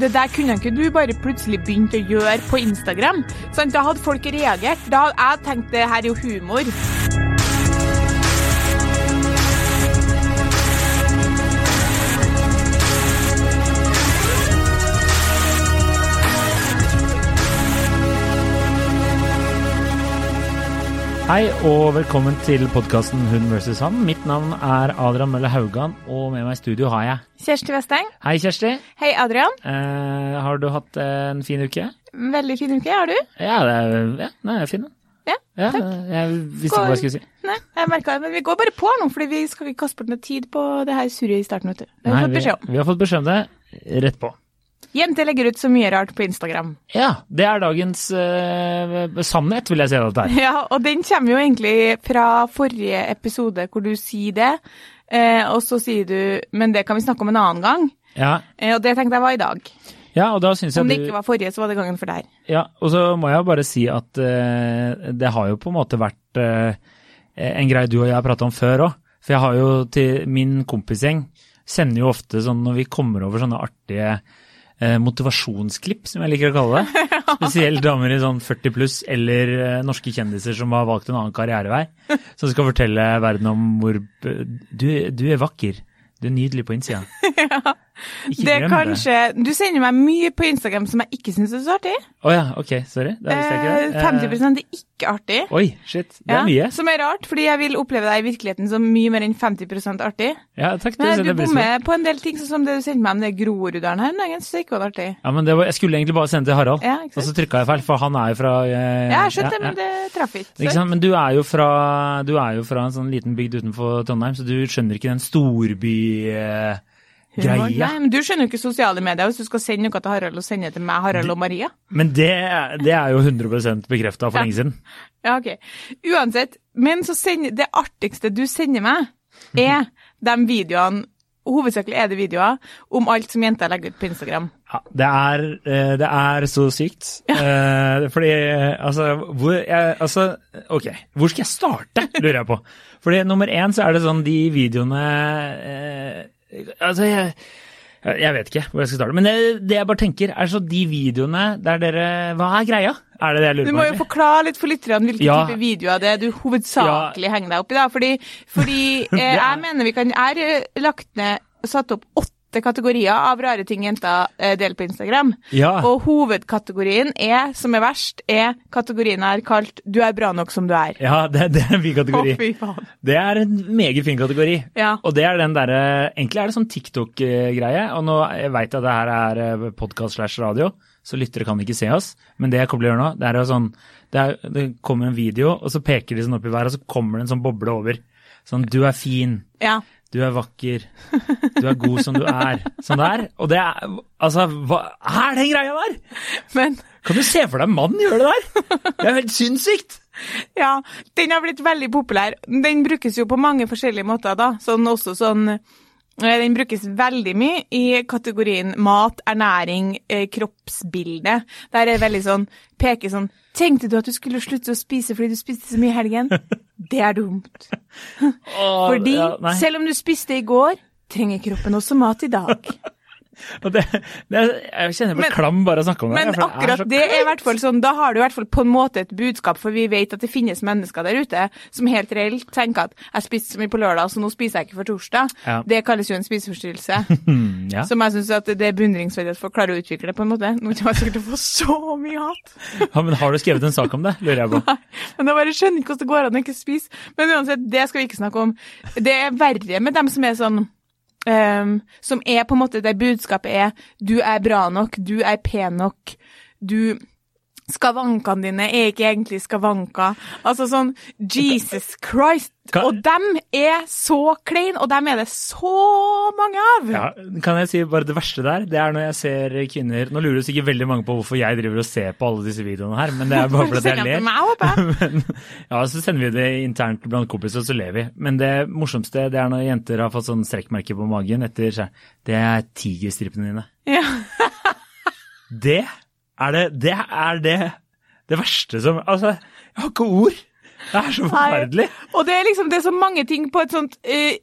det der kunne ikke du bare plutselig begynt å gjøre på Instagram. Sant? Da hadde folk reagert. Da hadde jeg tenkt det her er jo humor. Hei og velkommen til podkasten Hun vs. han. Mitt navn er Adrian Mølle Haugan, og med meg i studio har jeg Kjersti Westeng. Hei, Kjersti. Hei, Adrian. Eh, har du hatt en fin uke? Veldig fin uke, har du? Ja, det er, ja, nei, jeg er fin. Ja, Ja, takk. jeg visste ikke hva jeg skulle si. Nei, jeg merket det, men vi går bare på nå, fordi vi skal ikke kaste bort noe tid på det her surret i starten, vet du. Det har vi Nei, vi, vi har fått beskjed om det rett på. Jenter legger ut så mye rart på Instagram. Ja, det er dagens uh, sannhet, vil jeg si at det er. Ja, og den kommer jo egentlig fra forrige episode hvor du sier det, uh, og så sier du 'men det kan vi snakke om en annen gang'. Ja, Uh, og det tenkte jeg var i dag. ja og da synes jeg Om det ikke var forrige, så var det gangen for der. Ja, og så må jeg bare si at det har jo på en måte vært en greie du og jeg har pratet om før òg. For jeg har jo til min kompisgjeng sender jo ofte sånn når vi kommer over sånne artige motivasjonsklipp, som jeg liker å kalle det. Spesielt damer i sånn 40 pluss eller eh, norske kjendiser som har valgt en annen karrierevei. Som skal fortelle verden om hvor du, du er vakker. Du er nydelig på innsida. Ikke Det er kanskje det. Du sender meg mye på Instagram som jeg ikke syns er så artig. Å ja, ok, sorry. Det visste jeg ikke. Eh, 50 er ikke artig. Eh, Oi, shit. Det er Ja, mye. Som er rart, fordi jeg vil oppleve deg i virkeligheten som mye mer enn 50% artig. Ja, takk. Det Men du bommer på en del ting, sånn som det du sendte meg om det Groruddalen her en dag. Det ikke var artig. Ja, men det var, Jeg skulle egentlig bare sende til Harald, Ja, ikke og så trykka jeg feil, for han er jo fra eh, Ja, jeg skjønte det, men det traff ikke. Ikke sant? Men du er, jo fra, du er jo fra en sånn liten bygd utenfor Trondheim, så du skjønner ikke den storby-greia. Humor. Nei, men du skjønner jo ikke sosiale medier hvis du skal sende noe til Harald og sende det til meg, Harald og Maria. men det, det er jo 100 bekrefta for Ja. lenge siden. Ja, ok. Uansett, men så send, det artigste du sender meg, er de videoene Hovedsakelig er det videoer om alt som jenter legger ut på Instagram. Ja, det er, eh, det er så sykt. Eh, Fordi, altså hvor, jeg, altså Ok, hvor skal jeg starte, lurer jeg på. Fordi nummer én så er det sånn de videoene eh, Altså, jeg, jeg vet ikke hvor jeg skal starte. Men det, det jeg bare tenker, er så de videoene der dere Hva er greia? Er det det jeg lurer på? Du må jo forklare litt for lytterne hvilke Ja. type videoer det er du hovedsakelig henger deg opp i. da, Fordi, fordi eh, jeg mener vi kan Jeg har eh, lagt ned satt opp åtte kategorier av rare ting jenter eh, deler på Instagram. Ja. Og hovedkategorien er, som er verst, er kategorien jeg har kalt 'Du er bra nok som du er'. Ja, det, det er en fin kategori. faen. Det er en meget fin kategori. Ja. Og det er den derre Egentlig er det sånn TikTok-greie. Og nå jeg veit at det her er podkast slash radio, så lyttere kan ikke se oss. Men det jeg kommer til å gjøre nå, det er jo sånn det, er, det kommer en video, og så peker de sånn opp i været, og så kommer det en sånn boble over. Sånn 'Du er fin'. Ja. Du er vakker. Du er god som du er. Sånn der. Og det er Altså, hva er den greia der? Men Kan du se for deg mannen mann gjøre det der? Det er helt sinnssykt. ja, den har blitt veldig populær. Den brukes jo på mange forskjellige måter, da. Sånn også sånn eh, den brukes veldig mye i kategorien mat, ernæring, eh, kroppsbilde. Der er det veldig sånn peker sånn Tenkte du at du skulle slutte å spise fordi du spiste så mye i helgen? Det er dumt. Fordi selv om du spiste i går, trenger kroppen også mat i dag. Det, det, jeg kjenner jeg blir klam bare av å snakke om det. Men akkurat det er i hvert fall sånn, da har du i hvert fall på en måte et budskap, for vi vet at det finnes mennesker der ute som helt reelt tenker at jeg spiste så mye på lørdag, så nå spiser jeg ikke for torsdag. Ja. Det kalles jo en spiseforstyrrelse. Ja. Som jeg syns det er beundringsverdig at folk klarer å utvikle, det på en måte. Nå kommer jeg sikkert til å få så mye hat. ja, men har du skrevet en sak om det, lurer jeg på. Nei, men jeg bare skjønner ikke hvordan det går an å ikke spise. Men uansett, det skal vi ikke snakke om. Det er verre med dem som er sånn ehm, Som er på en måte der budskapet er du er bra nok, du er pen nok, du Skavankene dine er ikke egentlig skavanker. Altså sånn Jesus Christ. Kan- Og dem er så kleine, og dem er det så mange av. Ja, kan jeg si bare det verste der? Det er når jeg ser kvinner Nå lurer sikkert veldig mange på hvorfor jeg driver og ser på alle disse videoene her, men det er bare fordi jeg ler. meg. Men, ja, så sender vi det internt blant kompiser, og så ler vi. Men det morsomste det er når jenter har fått sånn strekkmerke på magen etter seg. Det er tigerstripene dine. Ja. Det er det Det er det det verste som Altså, jeg har ikke ord. Det er så forferdelig. Og det er liksom det er så mange ting på et sånt eh,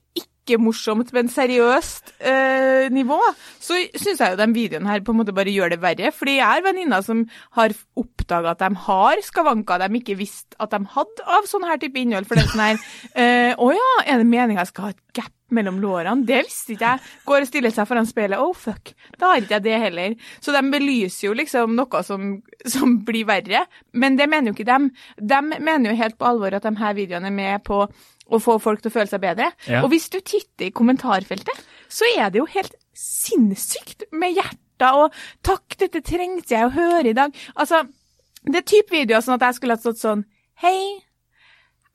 ikke-morsomt, men seriøst eh, nivå, så syns jeg jo den videoen her på en måte bare gjør det verre. Fordi jeg har venninner som har oppdaga at de har skavanker de ikke visste at de hadde av sånn her type innhold. For det er sånn her eh, Å ja, er det meninga jeg skal ha et gap mellom lårene? Det visste ikke jeg. Går og stiller seg foran speilet. Oh fuck, da har ikke jeg det heller. Så de belyser jo liksom noe som, som blir verre. Men det mener jo ikke dem. De mener jo helt på alvor at de her videoene er med på å få folk til å føle seg bedre. Ja. Og hvis du titter i kommentarfeltet, så er det jo helt sinnssykt med hjerter og 'takk, dette trengte jeg å høre i dag'. Altså, det er type videoer sånn at jeg skulle ha stått sånn 'hei'.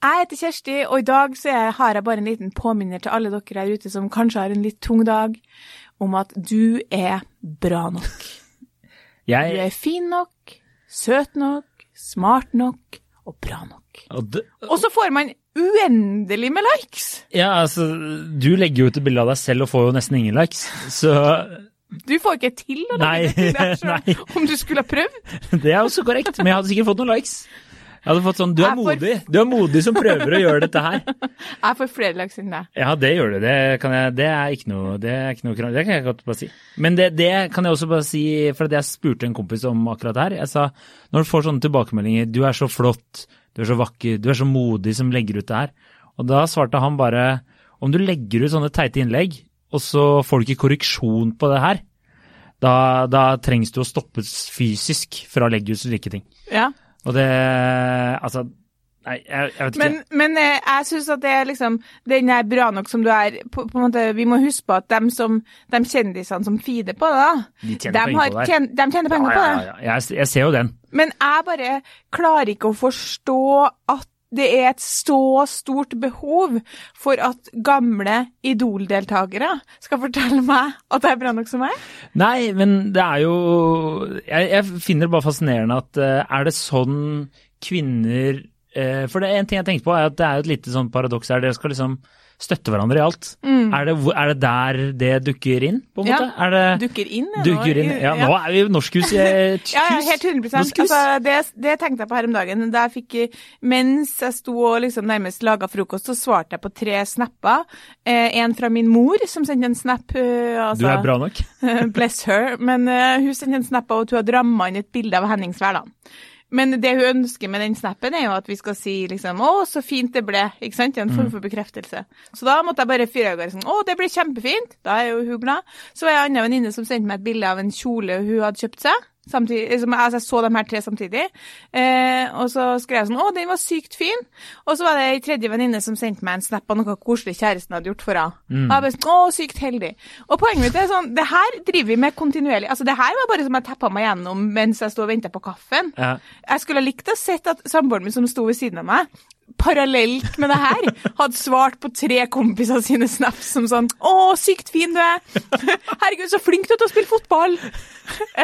Jeg heter Kjersti, og i dag så er, har jeg bare en liten påminner til alle dere her ute som kanskje har en litt tung dag, om at du er bra nok. Du er fin nok, søt nok, smart nok og bra nok. og det, Og så får man uendelig med likes! ja, altså, du legger jo ut et bilde av deg selv og får jo nesten ingen likes, så Du får ikke til å legge ut det til selv, om du skulle ha prøvd. det er også korrekt. Men jeg hadde sikkert fått noen likes. Jeg hadde fått sånn Du er modig. Du er modig som prøver å gjøre dette her. Jeg får flere likes enn deg. Ja, det gjør du. Det, kan jeg, det er ikke noe Det ikke noe. Det kan jeg godt bare si. Men det, det kan jeg også bare si, for jeg spurte en kompis om akkurat her. Jeg sa når du får sånne tilbakemeldinger 'Du er så flott, du er så vakker, du er så modig som legger ut det her', og da svarte han bare om du legger ut sånne teite innlegg, og så får du ikke korreksjon på det her, da, da trengs du å stoppes fysisk fra å legge ut slike ting. Ja. Og det Altså, nei, jeg, jeg vet ikke. Men, men eh, jeg syns at det er liksom Den er bra nok som du er. På, på en måte, vi må huske på at dem som, de kjendisene som feeder på det, da, De tjener penger har på det tjen, de tjener penger ja, på ja, det. ja, ja. Jeg, jeg ser jo den. Men jeg bare klarer ikke å forstå at det er et så stort behov for at gamle Idol-deltakere skal fortelle meg at det er bra nok som meg. Nei, men det er jo Jeg, jeg finner det bare fascinerende at eh, er det sånn kvinner For det en ting jeg tenkte på, er at det er jo et lite sånn paradoks her. Dere skal liksom støtte hverandre i alt. Er, det, er det der det dukker inn, på en Ja, måte? Er det, Dukker inn. Ja, dukker inn? Ja, nå er vi norskhus. eh, Ja, ja, helt 100 Norskhus. altså, det, det tenkte jeg på her om dagen. Da jeg fikk, mens jeg sto og liksom nærmest laga frokost, så svarte jeg på tre snapper. Eh, en fra min mor, som sendte en snap. Uh, altså, Du er bra nok. Bless her. Men uh, hun sendte en snap av at hun hadde ramma inn et bilde av Henning Sværland. Men det hun ønsker med den snappen, er jo at vi skal si liksom 'Å, så fint det ble'. Ikke sant? En form for bekreftelse. Så da måtte jeg bare fyre av gårde sånn 'Å, det ble kjempefint'. Da er jo hun glad. Så var jeg en annen venninne som sendte meg et bilde av en kjole hun hadde kjøpt seg. Samtidig, liksom, altså jeg så de her tre samtidig. Eh, og så skrev jeg sånn 'Å, den var sykt fin'. Og så var det ei tredje venninne som sendte meg en snap av noe koselig kjæresten hadde gjort for henne. Og jeg bare sånn 'Å, sykt heldig'. Og poenget mitt er sånn Det her driver vi med kontinuerlig. Altså, det her var bare som jeg teppa meg gjennom mens jeg sto og venta på kaffen. Ja. Jeg skulle ha likt å sett at samboeren min som sto ved siden av meg, parallelt med det her, hadde svart på tre kompiser sine snaps som sånn 'Å, sykt fin du er'. 'Herregud, så flink du er til å spille fotball'.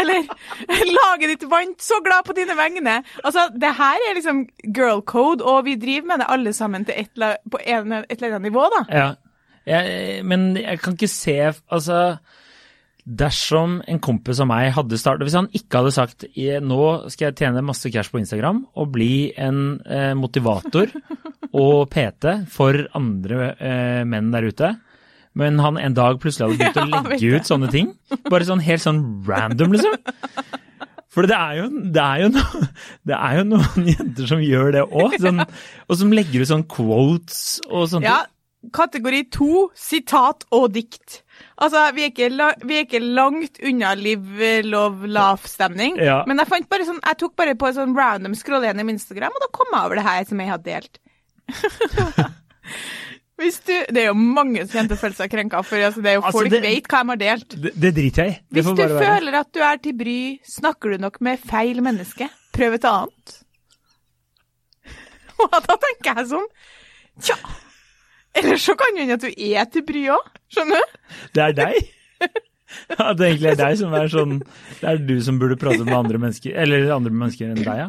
Eller 'Laget ditt vant. Så glad på dine vegne'. Altså, det her er liksom girl code, og vi driver med det alle sammen til et, på en, et eller annet nivå, da. Ja. Jeg, men jeg kan ikke se Altså Dersom en kompis av meg hadde startet Hvis han ikke hadde sagt nå skal jeg tjene masse cash på Instagram og bli en eh, motivator og PT for andre eh, menn der ute, men han en dag plutselig hadde begynt å legge ut sånne ting, bare sånn helt sånn random, liksom. For det er jo, det er jo, no, det er jo noen jenter som gjør det òg, sånn, og som legger ut sånn quotes og sånt. Ja, kategori to, sitat og dikt. Altså, vi er ikke, vi er ikke langt unna live, love, laugh-stemning. Ja. Men jeg sånn, jeg tok bare på en sånn random scroll gjennom Instagram, og da kom jeg over det her som jeg hadde delt. Du, det er jo mange som kommer til å føle seg krenka, for altså, det er jo Altså, folk det- vet hva de har delt. Det, det driter jeg i. Hvis du bare være. føler at du er til bry, snakker du nok med feil menneske. Prøv et annet. Og da tenker jeg sånn, tja, eller så kan det hende at du er til bry òg, skjønner du? Det er deg? At det egentlig er deg som er sånn Det er du som burde prate med andre mennesker, eller andre mennesker enn deg, ja.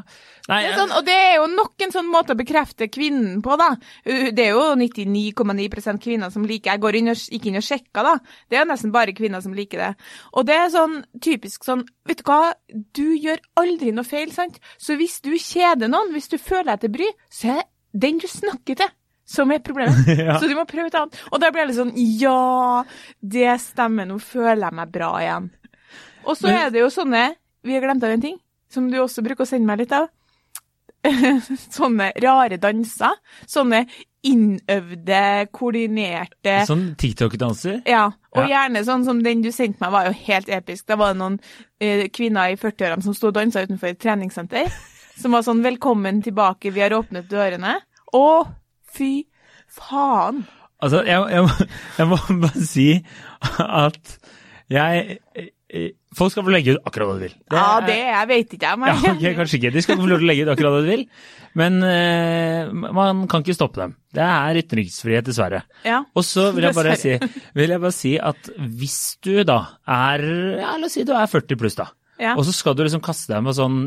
Nei, Det sånn, og det er jo nok en sånn måte å bekrefte kvinnen på, da. Det er jo 99,9% kvinner som liker Jeg går inn og, gikk inn og sjekka, da. Det er jo nesten bare kvinner som liker det. Og det er sånn typisk sånn Vet du hva, du gjør aldri noe feil, sant? Så hvis du kjeder noen, hvis du føler deg til bry, så er det den du snakker til, som er problemet. Ja. Så du må prøve et annet. Og da blir jeg litt sånn Ja, det stemmer, nå føler jeg meg bra igjen. Og så er det jo sånne Vi har glemt av en ting, som du også bruker å sende meg litt av. sånne rare danser. Sånne innøvde, koordinerte Sånn TikTok-danser. ja, og Ja. gjerne sånn som den du sendte meg, var jo helt episk. Da var det noen eh, kvinner i 40-årene som sto og dansa utenfor et treningssenter. Som var sånn 'velkommen tilbake, vi har åpnet dørene'. Å, fy faen. Altså, jeg, jeg, jeg må bare si at jeg eh, Folk skal få legge ut akkurat hva de vil. ja, er- det jeg vet ikke jeg, men Ja, okay, kanskje ikke. De skal få lov til å legge ut akkurat hva de vil, men uh, man kan ikke stoppe dem. Det er ytringsfrihet, dessverre. Ja. Og så vil jeg bare si, vil jeg bare si at hvis du da er ja, La oss si du er 40 pluss, da. Ja. Og så skal du liksom kaste deg med sånn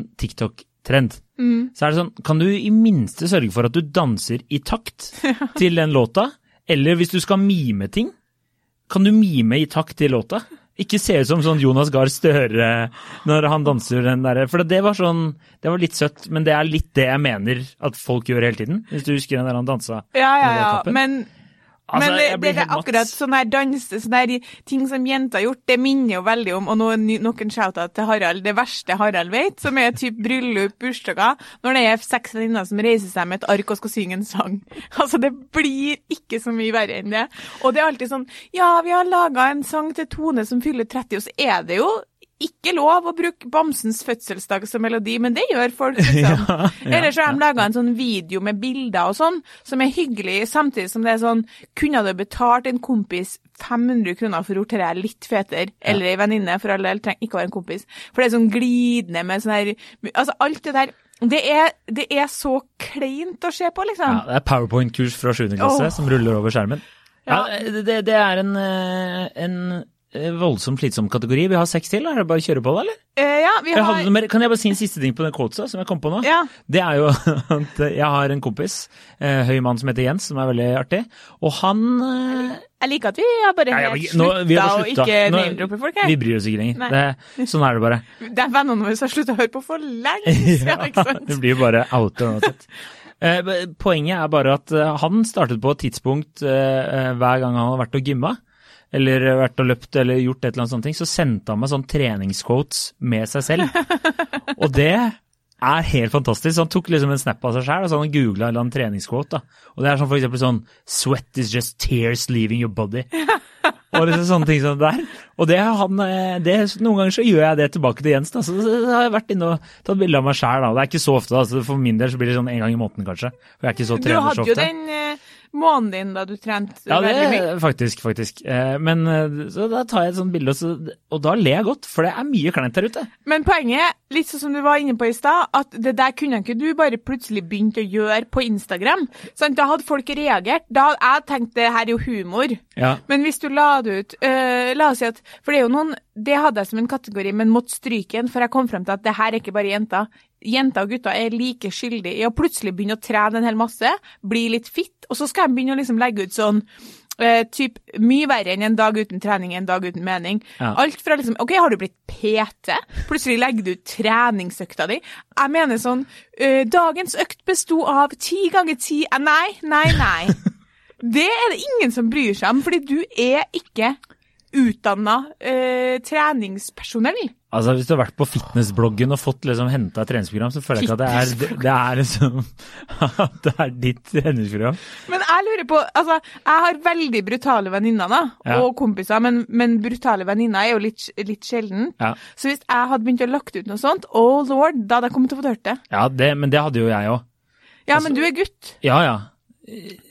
TikTok-trend. Mm. Så er det sånn, kan du i minste sørge for at du danser i takt til den låta? Eller hvis du skal mime ting, kan du mime i takt til låta? Ikke se ut som sånn Jonas Gahr Støre når han danser den derre For det var sånn Det var litt søtt, men det er litt det jeg mener at folk gjør hele tiden. Hvis du husker den der han dansa. Ja, ja, ja. Men, Altså, men det, er akkurat sånn her dans, sånne her ting som jenter har gjort, det minner jo veldig om Og nå ny- nok en shout-out til Harald. Det verste Harald vet, som er typ bryllup, bursdager, når det er seks venninner som reiser seg med et ark og skal synge en sang. Altså, det blir ikke så mye verre enn det. Og det er alltid sånn Ja, vi har laga en sang til Tone som fyller 30, og så er det jo ikke lov å bruke Bamsens fødselsdag som melodi, men det gjør folk, liksom. Ja, ja, Eller så har de laga en sånn video med bilder og sånn, som er hyggelig, samtidig som det er sånn Kunne du betalt en kompis 500 kroner for å dette litt fetere, eller ei venninne, for all del, trenger ikke å være en kompis. For det er sånn glidende med sånn her Altså, alt det der det er, det er så kleint å se på, liksom. Ja, det er powerpoint-kurs fra 7. klasse oh. som ruller over skjermen. Ja, Ja. det, det er en, eh, en voldsomt slitsom kategori. Vi har seks til. Er det bare å kjøre på, da, eller? Eh, ja, vi har Jeg mer. Kan jeg bare si en siste ting på den quota som jeg kom på nå? Ja. Det er jo at jeg har en kompis, eh, høy mann som heter Jens, som er veldig artig. Og han eh, Jeg liker at vi har bare ja, ja, helt vi- nå- slutta har å ikke Nå- name-droppe folk her. Vi bryr oss ikke lenger. Det, sånn er det bare. Det er vennene våre som har slutta å høre på for lenge siden, ikke sant? det blir jo bare outer uansett. Eh, Poenget er bare at eh, han startet på et tidspunkt eh, eh, hver gang han har vært og gymma, eller vært og løpt eller gjort et eller annet sånt, så sendte han meg sånn treningsquotes med seg selv. Og det er helt fantastisk. Så han tok liksom en snap av seg sjøl og så han googla en eller annen treningsquote. da. Og det er sånn for eksempel sånn Sweat is just tears leaving your body. Og liksom sånne ting som det der. Og det har han, eh, det, noen ganger så gjør jeg det tilbake til Jens. da, så så har jeg vært inne og tatt bilde av meg sjæl. Det er ikke så ofte. da, så For min del så blir det sånn en gang i måneden kanskje. For jeg er ikke så Du trener så hadde jo ofte. den måneden din da du trente Ja, det veldig mye. faktisk, faktisk. Eh, Men eh, så da tar jeg et sånt bilde, og, da ler jeg godt, for det er mye kleint der ute. Men poenget litt sånn som du var inne på i stad, at det der kunne ikke du bare plutselig begynt å gjøre på Instagram. Sant? Da hadde folk reagert. Da hadde jeg tenkt det her er jo humor. Ja. Men hvis du la det ut uh, La oss si at For det er jo noen Det hadde jeg som en kategori, men måtte stryke en, for jeg kom frem til at det her er ikke bare jenter. Jenter og gutter er like skyldige i å plutselig begynne å trene en hel masse, bli litt fit, og så skal de begynne å liksom legge ut sånn Uh, typ, mye verre enn en dag uten trening, en dag uten mening. Ja. Alt fra liksom OK, har du blitt PT? Plutselig legger du ut treningsøkta di. Jeg mener sånn uh, Dagens økt besto av ti ganger ti eh, Nei, nei, nei. Det er det ingen som bryr seg om, fordi du er ikke utdanna eh, treningspersonell. Altså, Hvis du har vært på fitnessbloggen og fått liksom henta et treningsprogram, så føler jeg ikke at det er, det, det er liksom at det er ditt treningsprogram. Men jeg lurer på Altså, jeg har veldig brutale venninner, da, Ja. og kompiser, men, men brutale venninner er jo litt, litt sjelden. Ja, Så hvis jeg hadde begynt å lagt ut noe sånt, oh lord, da hadde jeg kommet til å få hørt det. ja det, men det hadde jo jeg òg. Ja, Altså- men du er gutt. Ja ja.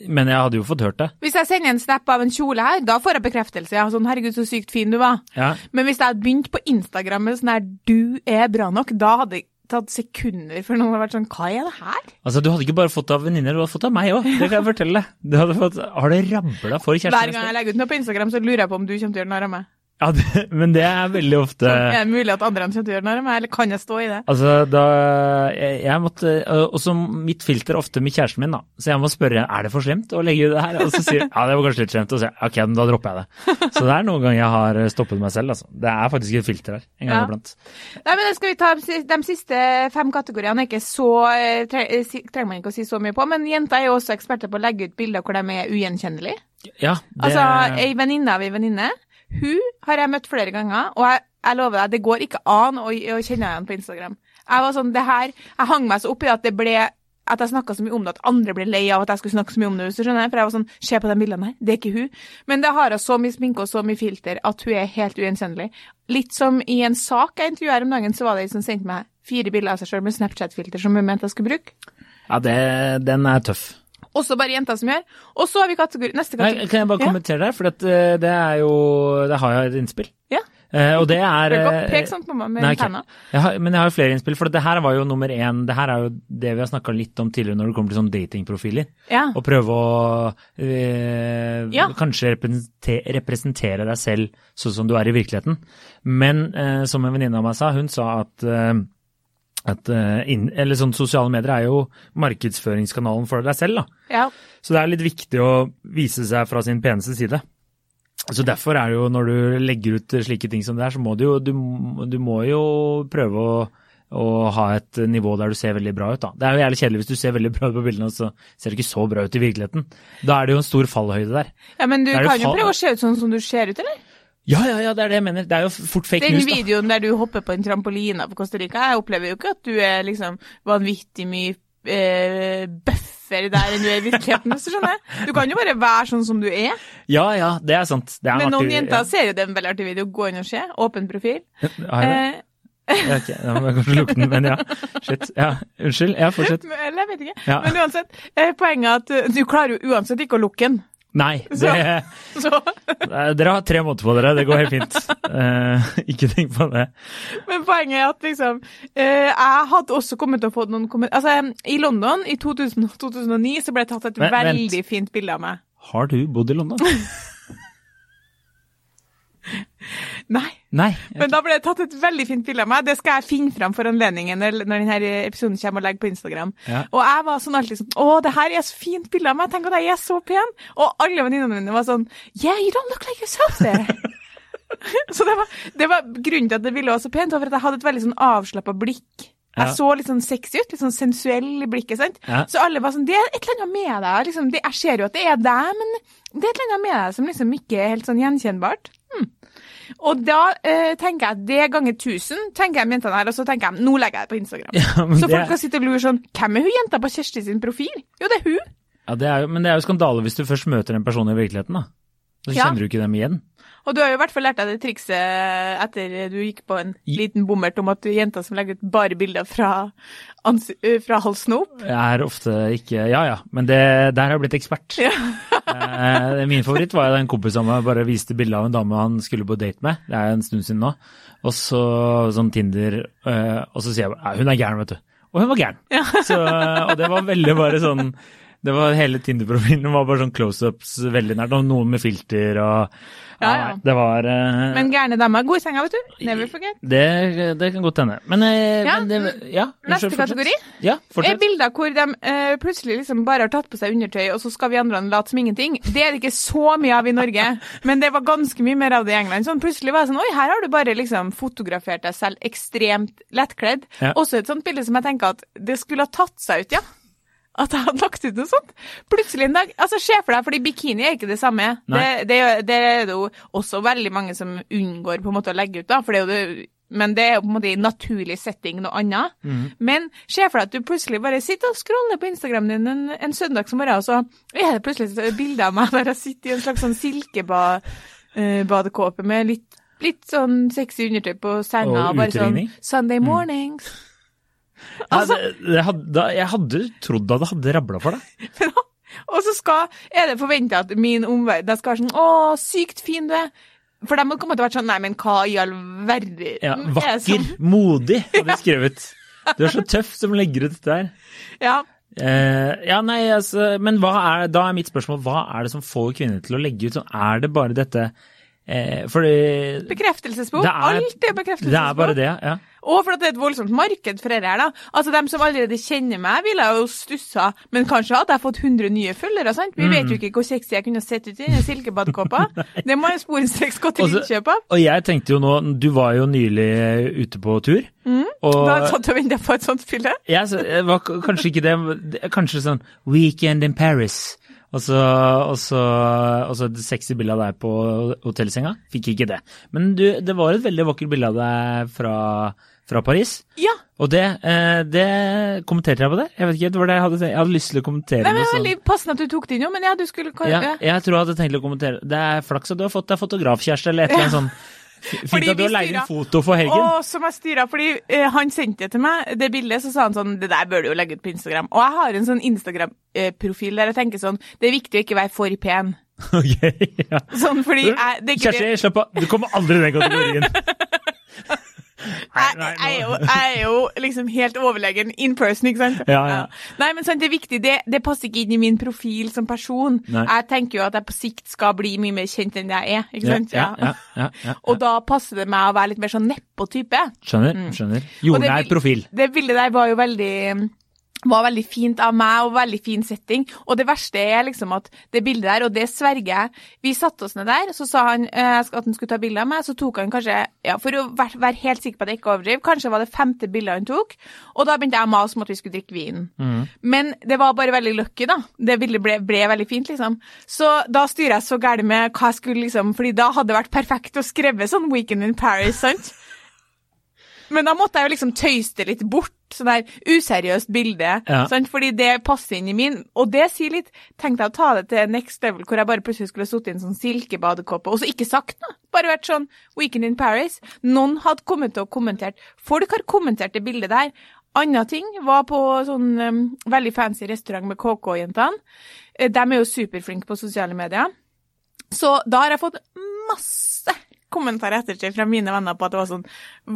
Men jeg hadde jo fått hørt det. Hvis jeg sender en snap av en kjole her, da får jeg bekreftelse. Ja, sånn, herregud, så sykt fin du var. Ja, Men hvis jeg hadde begynt på Instagram med sånn her 'du er bra nok', da hadde det tatt sekunder før noen hadde vært sånn 'hva er det her'? altså Du hadde ikke bare fått det av venninner, du hadde fått det av meg òg. Det kan jeg fortelle deg. Du hadde fått, har det rabla for Hver gang jeg legger ut noe på Instagram, så lurer jeg på om du kommer til å gjøre narr av meg. Ja, det, men det er veldig ofte Er det mulig at andre kommer til å gjøre meg, eller kan jeg stå i det? Altså, da jeg, jeg måtte Og så mitt filter ofte med kjæresten min, da. Så jeg må spørre er det for slemt å legge ut det her. Og så sier ja, det var kanskje litt slemt. Og så sier ok, men da dropper jeg det. Så det er noen ganger jeg har stoppet meg selv, altså. Det er faktisk et filter her en gang Ja. iblant. Nei, men det skal vi ta De siste fem kategoriene ikke så eh, eh, trenger man ikke å si så mye på, men jenter er jo også eksperter på å legge ut bilder hvor de er ugjenkjennelige. Ja, det Altså, ei venninne av ei venninne, hun har jeg møtt flere ganger, og jeg, jeg lover deg, det går ikke an å, å kjenne igjen på Instagram. Jeg var sånn, det her, jeg hang meg så opp i at det ble at jeg snakka så mye om det, at andre ble lei av at jeg skulle snakke så mye om det. For jeg var sånn, se på de bildene her, det er ikke hun. Men det har hun så mye sminke og så mye filter at hun er helt ugjenkjennelig. Litt som i en sak jeg intervjuet her om dagen, så var det ei som sendte meg fire bilder av seg sjøl med Snapchat-filter som hun mente jeg skulle bruke. Ja, det, den er tøff. Også bare jenter som gjør. Og så har vi kategori, neste Nei, kan jeg bare Ja. kommentere der? For at, eh, det er jo Det har jeg et innspill. Ja. Uh, og det er Pek sånn på meg med Nei, okay. Jeg har, men jeg har jo flere innspill, for det her var jo nummer én. Det her er jo det vi har snakka litt om tidligere når det kommer til sånn datingprofiler. Ja. Og prøve å uh, Ja. kanskje representere, representere deg selv sånn som du er i virkeligheten. Men uh, som en venninne av meg sa, hun sa at at in, eller sånn Sosiale medier er jo markedsføringskanalen for deg selv. da. ja. Så det er litt viktig å vise seg fra sin peneste side. Så Derfor er det jo når du legger ut slike ting som det er, så må du jo, du, du må jo prøve å, å ha et nivå der du ser veldig bra ut. da. Det er jo jævlig kjedelig hvis du ser veldig bra ut på bildene, og så ser du ikke så bra ut i virkeligheten. Da er det jo en stor fallhøyde der. Ja, men du kan jo prøve å se ut sånn som du ser ut, eller? Ja, ja, ja, det er det jeg mener. Det er jo fort fake Den news, da. Den videoen der du hopper på en trampoline på Costa Rica, jeg opplever jo ikke at du er liksom vanvittig mye eh, bøffere der enn du er i virkeligheten, hvis du skjønner. Du kan jo bare være sånn som du er. Ja, ja, det er sant. Det er Men noen artig- jenter ser jo det er en veldig artig video. Gå inn og se. Åpen profil. ja. Har jeg det? Eh, Ja, ok, Da må jeg kanskje lukke den, men ja. Shit. Ja, unnskyld. Ja, fortsett. eller jeg vet ikke. Ja. Men uansett, eh, poenget er at du klarer jo uansett ikke å lukke den. Nei, det Så, så. Dere har tre måneder på dere, det går helt fint. Eh, ikke tenk på det. men poenget er at liksom eh, Jeg hadde også kommet til å få noen kommentarer Altså, i London i 2000, 2009 så ble det tatt et Men- vent. veldig fint bilde av meg. Har du bodd i London? Nei. Nei. Men da ble det tatt et veldig fint bilde av meg. Det skal jeg finne fram for anledningen når, når denne episoden kommer og legger på Instagram. Ja. Og jeg var sånn alltid sånn Å, det her er så fint bilde av meg. Tenk at jeg er så pen. Og alle venninnene mine var sånn Yeah, you don't look like yourself there. så det var, det var grunnen til at det ville være så pent, var for at jeg hadde et veldig sånn avslappa blikk. Jeg Ja. så litt sånn sexy ut, litt sånn sensuell i blikket. sant? Ja. Så alle var sånn Det er et eller annet med deg. liksom, det, Jeg ser jo at det er deg, men det er et eller annet med deg som liksom ikke er helt sånn gjenkjennbart. Hm. Og da eh, tenker jeg at det ganger 1000, tenker jeg med jentene her, og så tenker jeg nå legger jeg det på Instagram. Ja, så folk kan sitte og lure sånn Hvem er hun jenta på Kjersti sin profil? Jo, det er hun. Ja, det er jo, men det er jo skandale hvis du først møter en person i virkeligheten, da. Så kjenner du ikke dem igjen. Og du har jo i hvert fall lært deg det trikset etter du gikk på en liten bommert om at du er jenter som legger ut bare bilder fra, ans fra halsen opp. Jeg er ofte ikke Ja ja, men det, der har jeg blitt ekspert. Ja. min favoritt var en kompis meg bare viste bilde av en dame han skulle på date med. Det er en stund siden nå. Og så sånn Tinder, eh, og så sier jeg ja, hun er gæren, vet du. Og hun var gæren. Så, og det var veldig bare sånn det var Hele Tinder-profilen var bare sånn close-ups veldig nært, og noen med filter og Ja, ja. nei, Det var uh, Men gærne damer er god i senga, vet du. Never forget. det, det kan godt hende. Men, uh, Ja, men det, ja, Neste fortsett. kategori? Ja, er bilder hvor de uh, plutselig liksom bare har tatt på seg undertøy, og så skal vi andre late som ingenting. Det er det ikke så mye av i Norge, men det var ganske mye mer av det i England. Sånn plutselig var det sånn Oi, her har du bare liksom fotografert deg selv ekstremt lettkledd. Også et sånt bilde som jeg tenker at det skulle ha tatt seg ut, ja. At jeg hadde lagt ut noe sånt. Plutselig en dag Altså, se for deg, fordi bikini er ikke det samme. Det, det, det er det jo også veldig mange som unngår på en måte å legge ut, da. For det er jo det men det er jo på en måte i naturlig setting noe annet. Men se for deg at du plutselig bare sitter og scroller på Instagram din en, en morgen, og så er det plutselig et bilde av meg der jeg sitter i en slags sånn silkebadekåpe med litt, litt sånn sexy undertøy på senga. Og bare sånn. Sunday mornings. Ja, Altså, det hadde, jeg hadde trodd at det hadde rabla for deg. og så skal, er det forventa at min omverden de skal være sånn Å, sykt fin du er. For de å være sånn Nei, men hva i all verden Ja, er vakker, sånn? modig, hadde jeg skrevet. Du er så tøff som legger ut dette her. Ja. Uh, ja, nei, altså, men er, da er mitt spørsmål, hva er det som får kvinner til å legge ut sånn? Er det bare dette uh, For det, Bekreftelsesbehov. Det er- Alt er bekreftelsesbehov. det er bare det, ja. Og for at det er et voldsomt marked for dette her, da. Altså, dem som allerede kjenner meg, ville jo stussa, men kanskje hadde jeg fått 100 nye følgere, sant? Vi Mm. vet jo ikke hvor sexy jeg kunne sett ut i den silkebadekåpa. det må jo sporenstreks gå til innkjøp av. Og jeg tenkte jo nå, du var jo nylig ute på tur, og Da satt jeg satt og ventet på et sånt fylle. ja, så- jeg var kanskje ikke det, kanskje sånn Weekend in Paris. Og så, og så, og så et sexy bilde av deg på hotellsenga. Fikk ikke det. Men du, det var et veldig vakkert bilde av deg fra, fra Paris. Ja. Og det, eh, det kommenterte jeg på det. Jeg vet ikke, det var det jeg hadde. Jeg hadde lyst til å kommentere Nei, men det var veldig passende at du tok det inn jo, men ja, du skulle Ja, jeg tror jeg hadde tenkt å kommentere. Det er flaks at du har fått deg fotografkjæreste eller et eller annet sånt. Fint at du har leid inn foto for helgen. Å, som jeg styra, fordi eh, han sendte det til meg, det bildet, så sa han sånn Det der bør du jo legge ut på Instagram. Og jeg har en sånn Instagram-profil der jeg tenker sånn Det er viktig å ikke være for pen. Ok, ja. Sånn fordi jeg, er. Kjersti, slapp av. Du kommer aldri i den kategorien. Jeg, jeg, er jo, jeg er jo liksom helt overlegen in person, ikke sant? Ja, ja. Nei, men sant, det er viktig. Det, det passer ikke inn i min profil som person. Nei. Jeg tenker jo at jeg på sikt skal bli mye mer kjent enn jeg er, ikke Ja, sant? ja, ja, ja. Og da passer det meg å være litt mer sånn nedpå-type. Skjønner. skjønner. Mm. Det Jordnær profil. Det bildet der var jo veldig var veldig fint av meg, og veldig fin setting. Og det verste er liksom at det bildet der, og det sverger jeg Vi satte oss ned der, så sa han eh, at han skulle ta bilde av meg, så tok han kanskje, ja, for å være, være helt sikker på at jeg ikke overdriver, kanskje var det femte bildet han tok, og da begynte jeg å mase om at vi skulle drikke vin. Men det var bare veldig lucky, da. Det bildet ble, ble veldig fint, liksom. Så da styrer jeg så gærent med hva jeg skulle liksom fordi da hadde det vært perfekt å skrive sånn Weekend in Paris, sant? Men da måtte jeg jo liksom tøyse det litt bort, sånn der useriøst bilde. Ja. Sant? Fordi det passer inn i min. Og det sier litt Tenk deg å ta det til next level, hvor jeg bare plutselig skulle sittet i en sånn silkebadekåpe og så ikke sagt noe. Bare vært sånn Weekend in Paris. Noen hadde kommet til å kommentert. Folk har kommentert det bildet der. Anna ting var på sånn um, veldig fancy restaurant med KK-jentene. Eh, De er jo superflinke på sosiale medier. Så da har jeg fått masse kommentarer ettertid fra mine venner på at det var sånn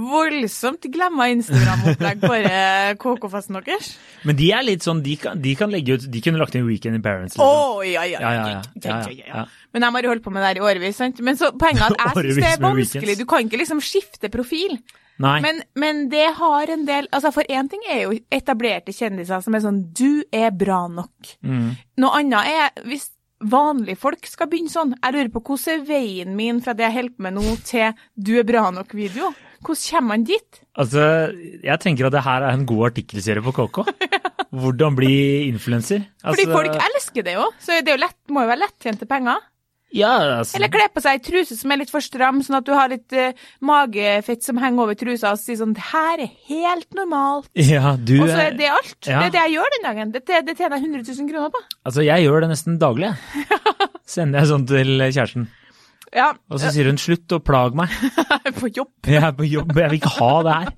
voldsomt glemma Instagram-opplegg på KK-festen deres. Men de er litt sånn, de kan, de kan legge ut De kunne lagt inn Weekend in Parents. Å, Liksom. ja, ja. Ja, ja, ja. Ja, ja, ja. Men de har jo holdt på med det her i årevis, sant. Men så poenget er at jeg syns det er vanskelig. Du kan ikke liksom skifte profil. Men, men det har en del Altså, for én ting er jo etablerte kjendiser som er sånn Du er bra nok. Mm. Noe annet er hvis vanlige folk skal begynne sånn. Jeg lurer på hvordan er veien min fra det jeg holder på med nå, til Du er bra nok-video? Hvordan kommer man dit? Altså, jeg tenker at det her er en god artikkelserie på KK. Hvordan bli influenser. Fordi Altså, folk elsker det jo, så det er jo lett, må jo være lettjente penger. Ja, altså, Eller kle på seg ei truse som er litt for stram, sånn at du har litt uh, magefett som henger over trusa, og sier sånn Det her er helt normalt. ja, du Og så er det alt. Ja. Det er det jeg gjør den dagen. Det, det tjener jeg 100 000 kroner på. Altså, jeg gjør det nesten daglig. Sender jeg sånn til kjæresten. Ja, Og så sier hun 'slutt å plage meg'. på jobb. Jeg er på jobb, jeg vil ikke ha det her.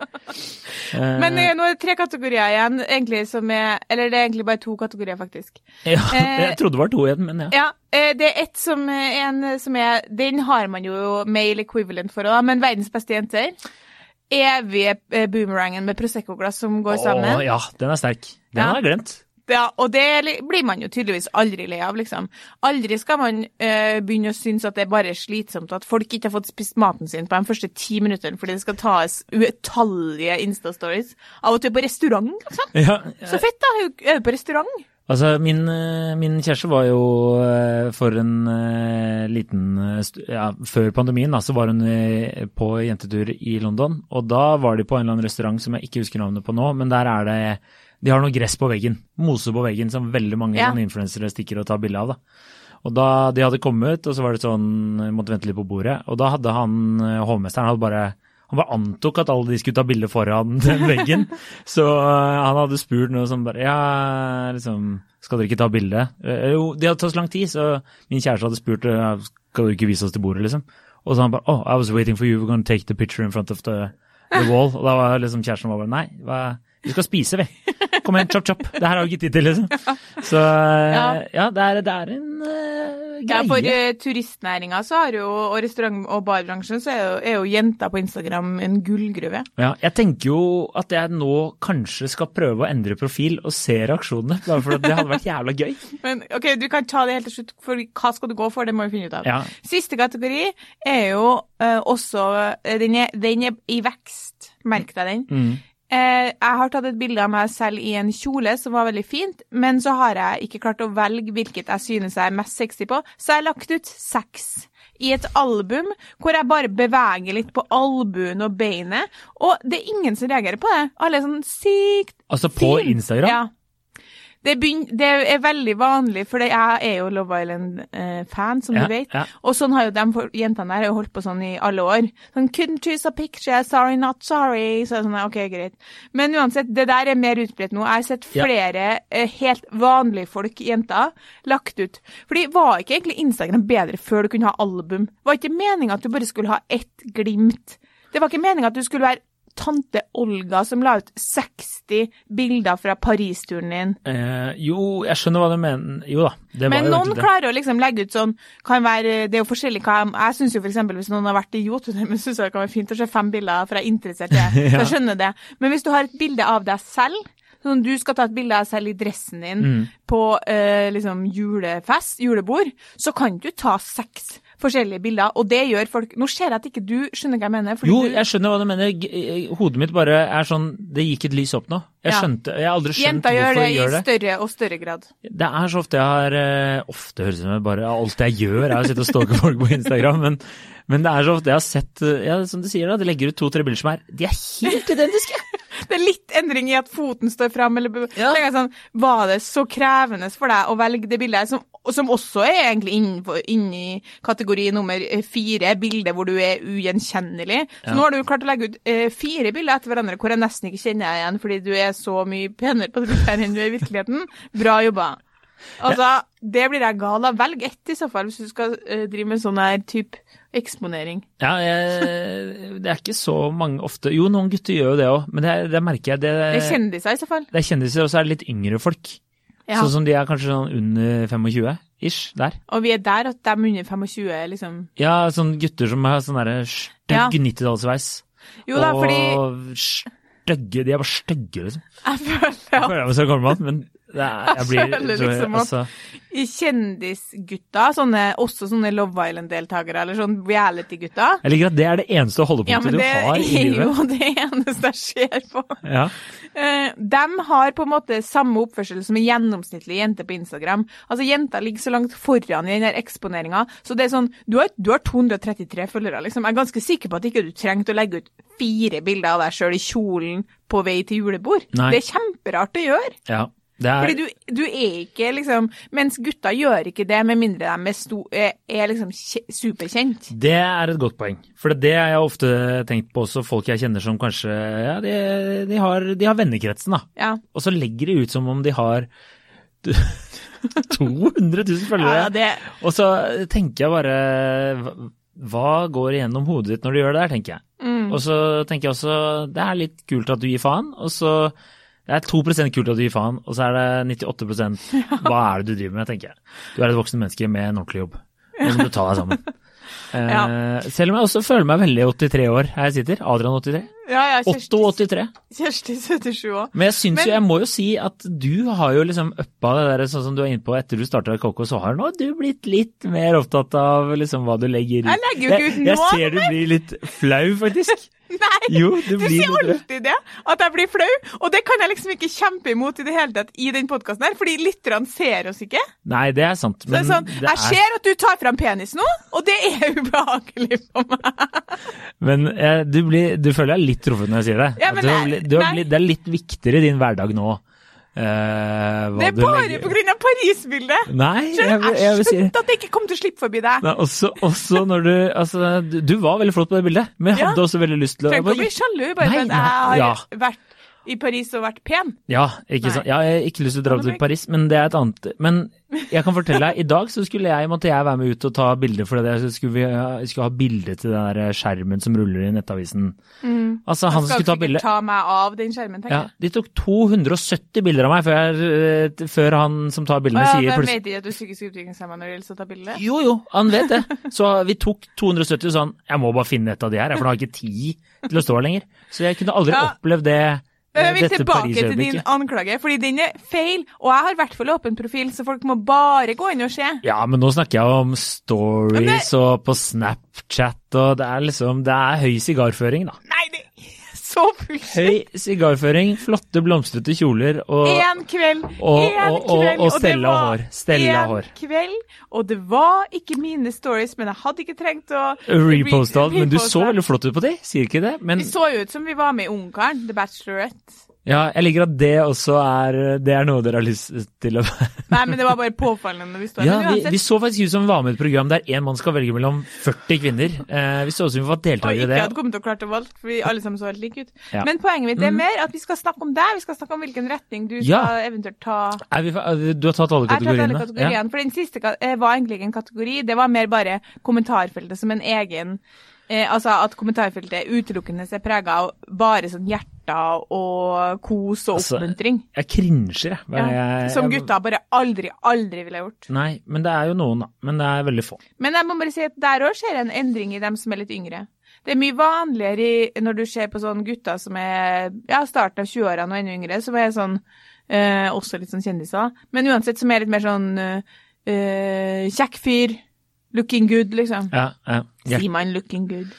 Men eh, nå er det tre kategorier igjen, egentlig som er Eller det er egentlig bare to kategorier, faktisk. ja, eh, jeg trodde det var to igjen, men ja. Ja, eh, det er ett som er en som er Den har man jo male equivalent for òg, men verdens beste jenter. Evige eh, boomerangen med Prosecco-glass som går sammen. Å, ja, den er sterk. Den Ja. har jeg glemt. Ja, og det blir man jo tydeligvis aldri lei av, liksom. Aldri skal man eh, begynne å synes at det er bare slitsomt at folk ikke har fått spist maten sin på de første ti minuttene fordi det skal tas utallige Insta-stories av at du er på restaurant, liksom. Ja, Så fett, da. Er du på restaurant? altså min, eh, min kjæreste var jo eh, for en liten Ja, før pandemien, da, så var hun på jentetur i London. Og da var de på en eller annen restaurant som jeg ikke husker navnet på nå, men der er det De har noe gress på veggen. Mose på veggen som veldig mange Ja. influensere stikker og tar bilde av, da. Og da de hadde kommet, og så var det sånn Måtte vente litt på bordet. Og da hadde han eh, hovmesteren hadde bare han bare antok at alle de skulle ta bilde foran den veggen. Så eh, han hadde spurt noe som bare Ja, liksom Skal dere ikke ta bilde? Eh, jo, det hadde tatt så lang tid, så min kjæreste hadde spurt Skal du ikke vise oss til bordet, liksom? Og så han bare Oh, I was waiting for you. We're gonna take the picture in front of the, the wall. Og da var liksom kjæresten var bare Nei, hva vi skal spise, vi. Kom igjen, chop, chop. Det her har vi ikke tid til, liksom. Så ja, ja, det, er, det er en greie. Ja, for uh, turistnæringa så har jo, og restaurant- og barbransjen så er jo, er jo jenter på Instagram en gullgruve. Ja, jeg tenker jo at jeg nå kanskje skal prøve å endre profil og se reaksjonene, bare for det hadde vært jævla gøy. Men ok, du kan ta det helt til slutt, for hva skal du gå for? Det må vi finne ut av. Ja, Siste kategori er jo uh, også eh, den, er, den er i vekst. Merk deg den. mm. Eh, jeg har tatt et bilde av meg selv i en kjole som var veldig fint, men så har jeg ikke klart å velge hvilket jeg synes jeg er mest sexy på, så jeg har lagt ut seks i et album hvor jeg bare beveger litt på albuen og beinet, og det er ingen som reagerer på det. Alle er sånn sykt Altså på fin. Instagram? Ja. Det, begynner, det er veldig vanlig, for jeg er jo Love Island-fan, som Ja, du vet. ja. Og sånn har jo de jentene der holdt på sånn i alle år. Sånn, couldn't choose a picture, sorry, not sorry. Så er det sånn, ok, greit. Men uansett, det der er mer utbredt nå. Jeg har sett Ja. flere eh, helt vanlige folk, jenter, lagt ut. Fordi var ikke egentlig Instagram bedre før du kunne ha album? Var ikke meninga at du bare skulle ha ett glimt? Det var ikke meninga at du skulle være tante Olga som la ut 60 bilder fra Paris-turen din. Eh, jo, jeg skjønner hva du mener. Jo da, det Men noen klarer å liksom legge ut sånn kan være, Det er jo forskjellig hva jeg, jeg syns jo f.eks. hvis noen har vært i Jotunheimen, syns jeg det kan være fint å se fem bilder, for jeg er interessert i det. Så Ja. jeg skjønner det. Men hvis du har et bilde av deg selv, sånn du skal ta et bilde av deg selv i dressen din Mm. på eh, liksom julefest, julebord, så kan du ta seks forskjellige bilder, og det gjør folk Nå ser jeg at ikke du skjønner hva jeg mener. Jo, jeg skjønner hva du mener. Eh, Hodet mitt bare er sånn Det gikk et lys opp nå. Jeg skjønte Jeg har aldri skjønt gjør hvorfor det de i gjør det. i større og større grad. Det er så ofte jeg har eh, Ofte høres det ut som jeg bare alt jeg gjør, er å sitte og stalke folk på Instagram. Men, men det er så ofte jeg har sett eh, Ja, som du sier, da. De legger ut to-tre bilder som er De er helt identiske! Det er litt endring i at foten står fram, eller Ja. jeg sånn, Var det så krevende for deg å velge det bildet, som, som også er egentlig innenfor- inni kategori nummer eh, fire, bilder hvor du er ugjenkjennelig. Så Ja. nå har du klart å legge ut eh, fire bilder etter hverandre hvor jeg nesten ikke kjenner deg igjen, fordi du er så mye penere på det bildet enn du er i virkeligheten. Bra jobba. Altså, det blir jeg gal av. Velg ett i så fall, hvis du skal eh, drive med sånn her type eksponering. Ja, jeg, det er ikke så mange ofte Jo, noen gutter gjør jo det òg, men det, det merker jeg. Det, Det er kjendiser i så fall. det er kjendiser, og så er det litt yngre folk. Ja. Sånn som de er kanskje sånn under 25 ish, der. Og vi er der at de under 25 er liksom Ja, sånn gutter som har sånn derre stygg Ja. 90-tallsveis. Jo da, fordi Og stygge De er bare stygge, liksom. jeg føler ja. Jeg føler meg så gammel, men det er, jeg blir føler liksom at- altså, kjendisgutta, sånne, også sånne Love Island-deltakere, eller sånn reality-gutta Jeg liker at det er det eneste Ja, holdepunktet men du har i er livet. jo det eneste jeg ser på. Ja. Eh, de har på en måte samme oppførsel som en gjennomsnittlig jente på Instagram. Altså, jenta ligger så langt foran i den der eksponeringa, så det er sånn Du har, du har 233 følgere, liksom. Jeg er ganske sikker på at ikke du trengte å legge ut fire bilder av deg sjøl i kjolen på vei til julebord. Nei. Det er kjemperart å gjøre. ja. Er, Fordi du, du er ikke liksom Mens gutta gjør ikke det, med mindre de er, sto, er, liksom superkjent. Det er et godt poeng. For det har jeg ofte tenkt på også, folk jeg kjenner som kanskje Ja, de, de, har, de har vennekretsen, da. Ja. Og så legger de ut som om de har 200 000 følgere. ja, det Og så tenker jeg bare Hva går igjennom hodet ditt når du gjør det der, tenker jeg. mm. Og så tenker jeg også det er litt kult at du gir faen, og så det er 2% kult at du gir faen, og så er det 98% Hva er det du driver med, tenker jeg. Du er et voksen menneske med en ordentlig jobb. Nå må du ta deg sammen. Eh, Selv om jeg også føler meg veldig 83 år her jeg sitter. Adrian 83. Ja, ja, Otto 83. Kjersti 77 òg. Men jeg syns Men- jo, jeg må jo si at du har jo liksom uppa det der sånn som du er inne på etter du starta KK, så har nå du blitt litt mer opptatt av liksom hva du legger i. Jeg legger jo ikke ut jeg, jeg noe, ser du blir litt flau, faktisk. Nei! Jo, du sier alltid det, at jeg blir flau, og det kan jeg liksom ikke kjempe imot i det hele tatt i den podkasten her, fordi lytterne ser oss ikke. Nei, det er sant, Så det er sånn, jeg er ser at du tar fram penis nå, og det er ubehagelig for meg. Men eh, du, blir, du føler deg litt truffet når jeg sier det. Ja, men du du det er litt viktigere i din hverdag nå. Hva Det er bare pga. Paris-bildet. Nei, jeg, Jeg jeg vil si at jeg ikke kom til å slippe forbi deg. Nei, også, også når du Altså, du, du var veldig flott på det bildet, men jeg Ja. hadde også veldig lyst til å Trenger ikke å bli sjalu, bare for at jeg har ja. vært i Paris og vært pen. Ja, ikke sant. Ja, jeg har ikke lyst til å dra til? Paris, men det er et annet Men jeg kan fortelle deg, i dag så skulle jeg, måtte jeg være med ut og ta bilder, for det skulle vi jeg skulle ha bilde til den der skjermen som ruller i Nettavisen. Altså, han Skal skulle ta bilde ta meg av den skjermen, tenker ja, jeg. De tok 270 bilder av meg før, jeg, eh, før han som tar bildene, ja, sier de plutselig vet ikke at du er psykisk utviklingshemma når det gjelder å ta bilde? Jo, jo, han vet det. Så vi tok 270 og sånn, jeg må bare finne et av de her, for nå har jeg ikke tid til å stå her lenger. Så jeg kunne aldri Ja. opplevd det, jeg vil tilbake til din anklage, fordi den er feil. Og jeg har i hvert fall åpen profil, så folk må bare gå inn og se. Ja, men nå snakker jeg om stories det- og på Snapchat, og det er liksom, det er høy sigarføring, da. Nei, så bullshit! Høy sigarføring, flotte blomstrete kjoler og Én kveld, og- én og- og- kveld, og stella hår. var hår, En én kveld, og det var ikke mine stories, men jeg hadde ikke trengt å reposte alt. Men du så veldig flott ut på de, sier ikke det? Men Vi så jo ut som vi var med i Ungkaren, The Bachelorette. Ja, jeg liker at det også er, det er noe dere har lyst til å Nei, men det var bare påfallende vi Ja, vi, vi så faktisk ut som vi var med i et program der én mann skal velge mellom 40 kvinner. Eh, vi så ut som vi var og deltakere i ikke hadde kommet til å klare å valge, fordi alle sammen så helt like ut. Ja. Men poenget mitt er Mm. mer at vi skal snakke om deg, vi skal snakke om hvilken retning du skal eventuelt ta. Vi, du har tatt alle kategoriene? Jeg har tatt alle kategoriene? for den siste eh, var egentlig ikke en kategori, det var mer bare kommentarfeltet som en egen eh, Altså at kommentarfeltet utelukkende er prega av bare sånn hjerter og kos og Altså, oppmuntring. Jeg krinsjer, jeg. Ja, jeg. som gutta bare aldri, aldri ville gjort. Nei, men det er jo noen, da. Men det er veldig få. Men jeg må bare si at der òg skjer en endring i dem som er litt yngre. Det er mye vanligere i, når du ser på sånne gutter som er ja, starten av 20-årene og enda yngre, som er sånn eh, også litt sånn kjendiser, men uansett som er litt mer sånn eh, eh, kjekk fyr, looking good, liksom. Ja, ja. Sier man looking good?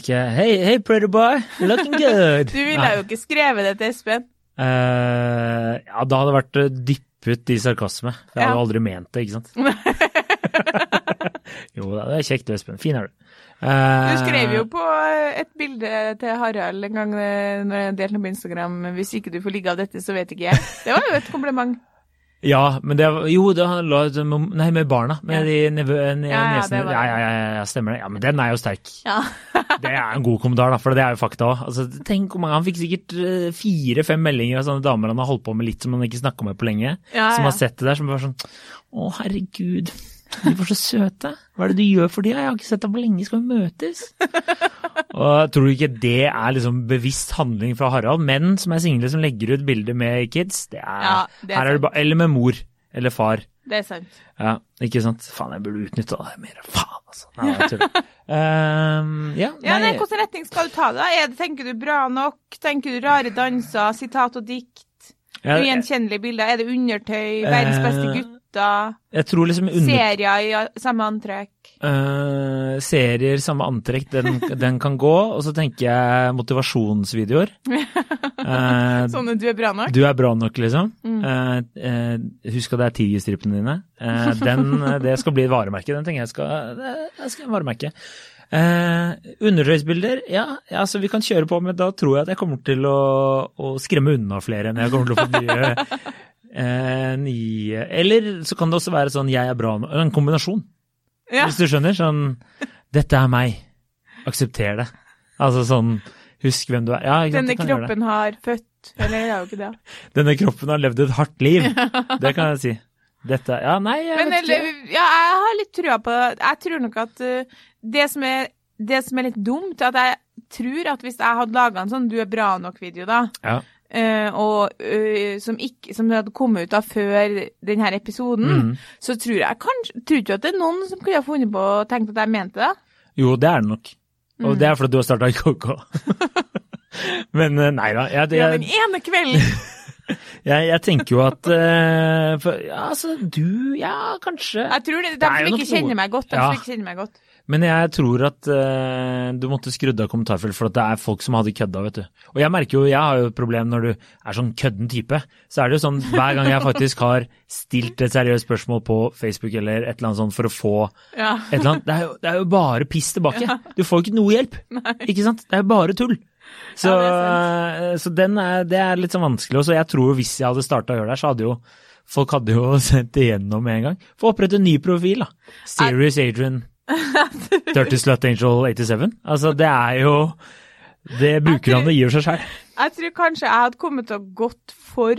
Ikke Hei, hey, pretty boy, looking good. Du ville Nei. jo ikke skrevet det til Espen. Uh, ja, da hadde det vært eh, dyppet i sarkasme. Jeg hadde Ja. aldri ment det, ikke sant. jo da, det er kjekt du, Espen. Fin er du. Du Eh, skrev jo på et bilde til Harald en gang når jeg delte noe på Instagram 'Hvis ikke du får ligge av dette, så vet ikke jeg'. Det var jo et kompliment. Ja, men det var Jo, det handla Nei, med barna. Med de nevø, ne, Ja, ja, nesene. Ja, ja, ja, ja, stemmer det. Ja, men den er jo sterk. Ja. Det er en god kommentar, da, for det er jo fakta òg. Altså, tenk mange Han fikk sikkert eh, fire-fem meldinger av sånne damer han har holdt på med litt som han ikke snakka med på lenge, som har sett det der, som bare sånn Å, herregud, de var så søte. Hva er det du gjør for dem? Jeg har ikke sett deg på lenge, skal vi møtes? Og Tror du ikke det er liksom bevisst handling fra Harald? Menn som er single som legger ut bilder med kids, det er, Ja, det er her er det ba, Eller med mor. Eller far. Det er sant. Ja, ikke sant? Faen, jeg burde utnytta det mer. Faen, altså. Nei, jeg tuller. um, ja, Ja, nei, nei, Hvilken retning skal du ta det? da? Er det, tenker du bra nok? Tenker du rare danser, sitat og dikt? Ugjenkjennelige bilder? Er det undertøy? Verdens beste Eh, gutter? jeg tror liksom under, Serier i samme antrekk? Uh, serier, samme antrekk, den, den kan gå. Og så tenker jeg motivasjonsvideoer. Uh, Sånn at du er bra nok? du er bra nok, liksom. Mm. Eh, eh, husk at det er tigerstrippene dine. Eh, den, det skal bli et varemerke. Den tenker jeg skal, det skal varemerke. Eh, undertøysbilder, ja, ja, altså vi kan kjøre på, men da tror jeg at jeg kommer til å, å skremme unna flere enn jeg kommer til å få nye, eh, nye Eller så kan det også være sånn 'jeg er bra nå', en kombinasjon, Ja. hvis du skjønner. Sånn 'dette er meg', aksepter det. Altså sånn 'husk hvem du er'. Ja, Denne det. kroppen har født Eller det er jo ikke det. Denne kroppen har levd et hardt liv. Det kan jeg si. Dette Ja, nei, jeg Men vet eller, ikke. ja, jeg har litt trua på Jeg tror nok at uh, det, som er, det som er litt dumt, at jeg tror at hvis jeg hadde laga en sånn 'du er bra nok'-video, da, Ja. Eh, og eh, som, ikke, som hadde kommet ut av før denne episoden, mm. så tror jeg kanskje Tror du at det er noen som kunne ha funnet på og tenkt at jeg mente det? Jo, det er det nok. Mm. Og det er fordi du har starta i KK. Men eh, nei da. Jeg, Ja, den ene kvelden! jeg, jeg tenker jo at uh, for, Ja, altså, du Ja, kanskje. Jeg tror det, Det De som ikke kjenner meg godt, de Ja. som ikke kjenner meg godt. Men jeg tror at uh, du måtte skrudd av kommentarfelt for det er folk som hadde kødda, vet du. Og jeg merker jo, jeg har jo et problem når du er sånn kødden type. Så er det jo sånn hver gang jeg faktisk har stilt et seriøst spørsmål på Facebook eller et eller annet sånt for å få Ja. et eller annet, det er jo, det er jo bare piss tilbake. Du får jo ikke noe hjelp. Ikke sant? Det er jo bare tull. Så, Ja, så den er, det er litt sånn vanskelig. Og så jeg tror hvis jeg hadde starta å gjøre det, så hadde jo folk hadde jo sendt det igjennom med en gang. Få opprette en ny profil, da. Serious Adrian. Dirty Slut Angel 87. Altså, det er jo Det brukerne gir seg sjøl. Jeg tror kanskje jeg hadde kommet til å gått for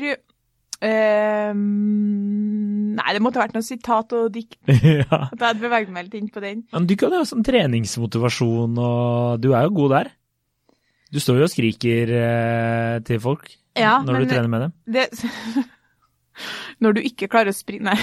ehm, Nei, det måtte ha vært noe sitat og dikt. ja. At jeg hadde beveget meg litt inn på den. Men du kan jo ha sånn treningsmotivasjon, og du er jo god der. Du står jo og skriker eh, til folk Ja, når men du trener med dem. det Når du ikke klarer å springe Nei.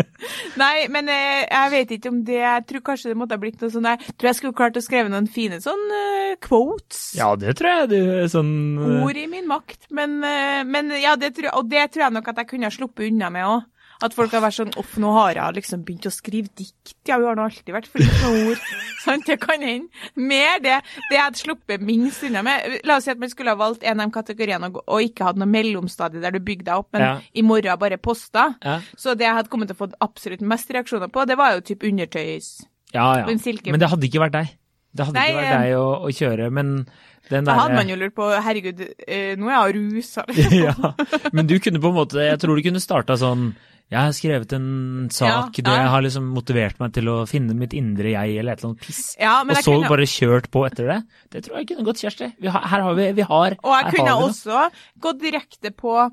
Nei, men eh, jeg vet ikke om det Jeg tror kanskje det måtte ha blitt noe sånn Jeg Tror jeg skulle klart å skrive noen fine sånn uh, quotes. Ja, det tror jeg du sånn uh... Ord i min makt. Men, uh, men ja, det tror jeg, og det tror jeg nok at jeg kunne ha sluppet unna med òg. At folk har vært sånn opp nå har jeg liksom begynt å skrive dikt. Ja, hun har nå alltid vært flink med ord. Sånn, det kan hende. Mer det. Det jeg hadde sluppet minst unna med. La oss si at man skulle ha valgt en av de kategoriene og, og ikke hatt noe mellomstadie der du bygde deg opp, men Ja. i morgen bare posta. ja. Så det jeg hadde kommet til å få absolutt mest reaksjoner på, det var jo typ undertøys. ja, ja. Silke- Men det hadde ikke vært deg. Det hadde Nei, ikke vært eh, deg å, å kjøre, men den Da hadde man jo lurt på Herregud, eh, nå er jeg rusa. ja, men du kunne på en måte Jeg tror du kunne starta sånn Jeg har skrevet en sak, Ja, det ja. har liksom motivert meg til å finne mitt indre jeg, eller et eller annet piss. Ja, og så kunne- bare kjørt på etter det. Det tror jeg kunne gått, Kjersti. Vi har, her har vi, vi har Og jeg kunne også gått direkte på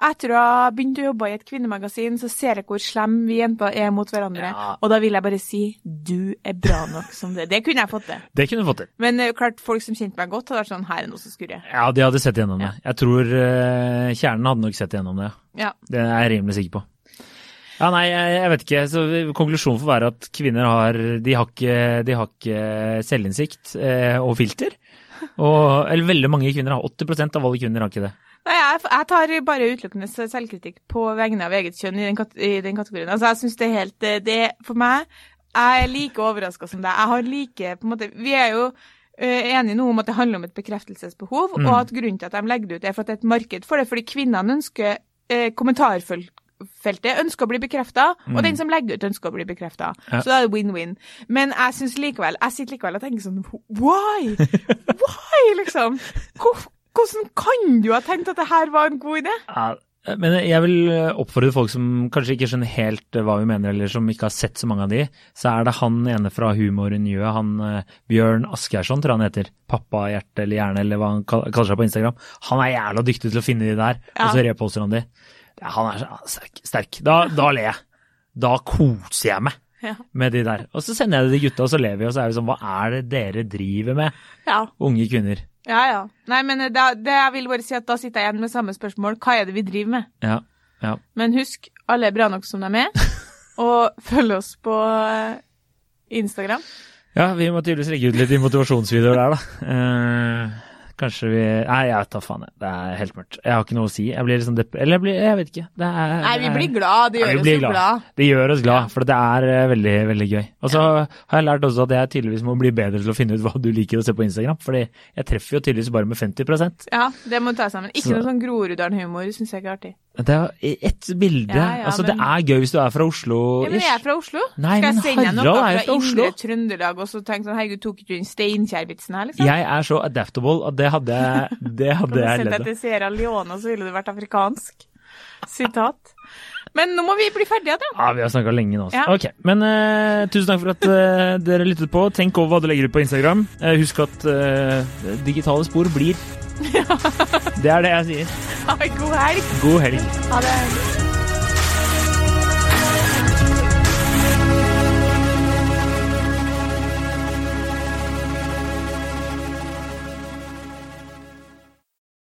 Etter å ha begynt å jobbe i et kvinnemagasin, så ser jeg hvor slem vi jenter er mot hverandre. Og da vil jeg bare si du er bra nok som det. Det kunne jeg fått til. Det kunne du fått til. Men eh, klart, folk som kjente meg godt, hadde vært sånn Her er noe som skurrer. Ja, de hadde sett igjennom det. Jeg tror uh, kjernen hadde nok sett igjennom det. Ja. Det er jeg rimelig sikker på. Ja, nei, jeg, vet ikke. Så konklusjonen får være at kvinner har De har ikke, de har ikke selvinnsikt eh, og filter. Og, eller veldig mange kvinner har 80% av alle kvinner har ikke det. Nei, jeg, jeg tar bare utelukkende selvkritikk på vegne av eget kjønn i den, i den kategorien. Altså, jeg synes det er helt eh, Det for meg Jeg er like overraska som deg. Jeg har like på en måte Vi er jo eh, enige nå om at det handler om et bekreftelsesbehov, Mm. og at grunnen til at de legger det ut, er for at det er et marked for det. Fordi kvinnene ønsker eh, kommentarfeltet ønsker å bli bekrefta, og den som legger ut, ønsker å bli bekrefta. Mm. Ja. Så da er det win-win. Men jeg synes likevel Jeg sitter likevel og tenker sånn Why? Why, liksom? Hvordan kan du ha tenkt at det her var en god idé? Ja, men jeg vil oppfordre folk som kanskje ikke skjønner helt hva vi mener, eller som ikke har sett så mange av de, så er det han ene fra Humornyet, han eh, Bjørn Asgeirsson, tror jeg han heter. Pappahjerte eller hjerne, eller hva han kaller seg på Instagram. Han er jævla dyktig til å finne de der, Ja. og så reposter han de. Ja, han er sterk. sterk. Da, da ler jeg. Da koser jeg meg Ja. med de der. Og så sender jeg det til gutta, og så ler vi, og så er vi sånn, hva er det dere driver med, Ja. unge kvinner? Ja, ja. Nei, men da, det jeg vil bare si at da sitter jeg igjen med samme spørsmål. Hva er det vi driver med? Ja, ja. Men husk, alle er bra nok som de er. Og følg oss på eh, Instagram. Ja, vi må tydeligvis legge ut litt motivasjonsvideoer der, da. Eh, kanskje vi Nei, jeg vet da faen. jeg. Det er helt mørkt. Jeg har ikke noe å si. Jeg blir liksom depp... Eller jeg blir Jeg vet ikke. Det er Nei, vi blir glad. Det gjør nei, oss glad. glad. Det gjør oss glad, for det er eh, veldig, veldig gøy. Og så har jeg lært også at jeg tydeligvis må bli bedre til å finne ut hva du liker å se på Instagram, fordi jeg treffer jo tydeligvis bare med 50% Ja, det må du ta sammen. Ikke Så- noe sånn Groruddalen-humor, syns jeg ikke er artig. Det er ett bilde. Ja, ja, altså, det er gøy hvis du er fra Oslo. Ja, men jeg er fra Oslo. Nei, Skal jeg sende deg noe fra fra Oslo. indre Trøndelag og så tenke sånn Herregud, tok ikke du inn Steinkjer-vitsen her, liksom? Jeg er så adaptable at det hadde det hadde jeg ledd deg av. til Sierra Leone, så ville du vært afrikansk. Sitat. Men nå må vi bli ferdige, da. Ja, vi har snakka lenge nå. altså. Ja. Ok, Men uh, tusen takk for at uh, dere lyttet på. Tenk over hva du legger ut på Instagram. Uh, husk at digitale spor blir. Det er det jeg sier. Ha en god helg. God helg. Ha det.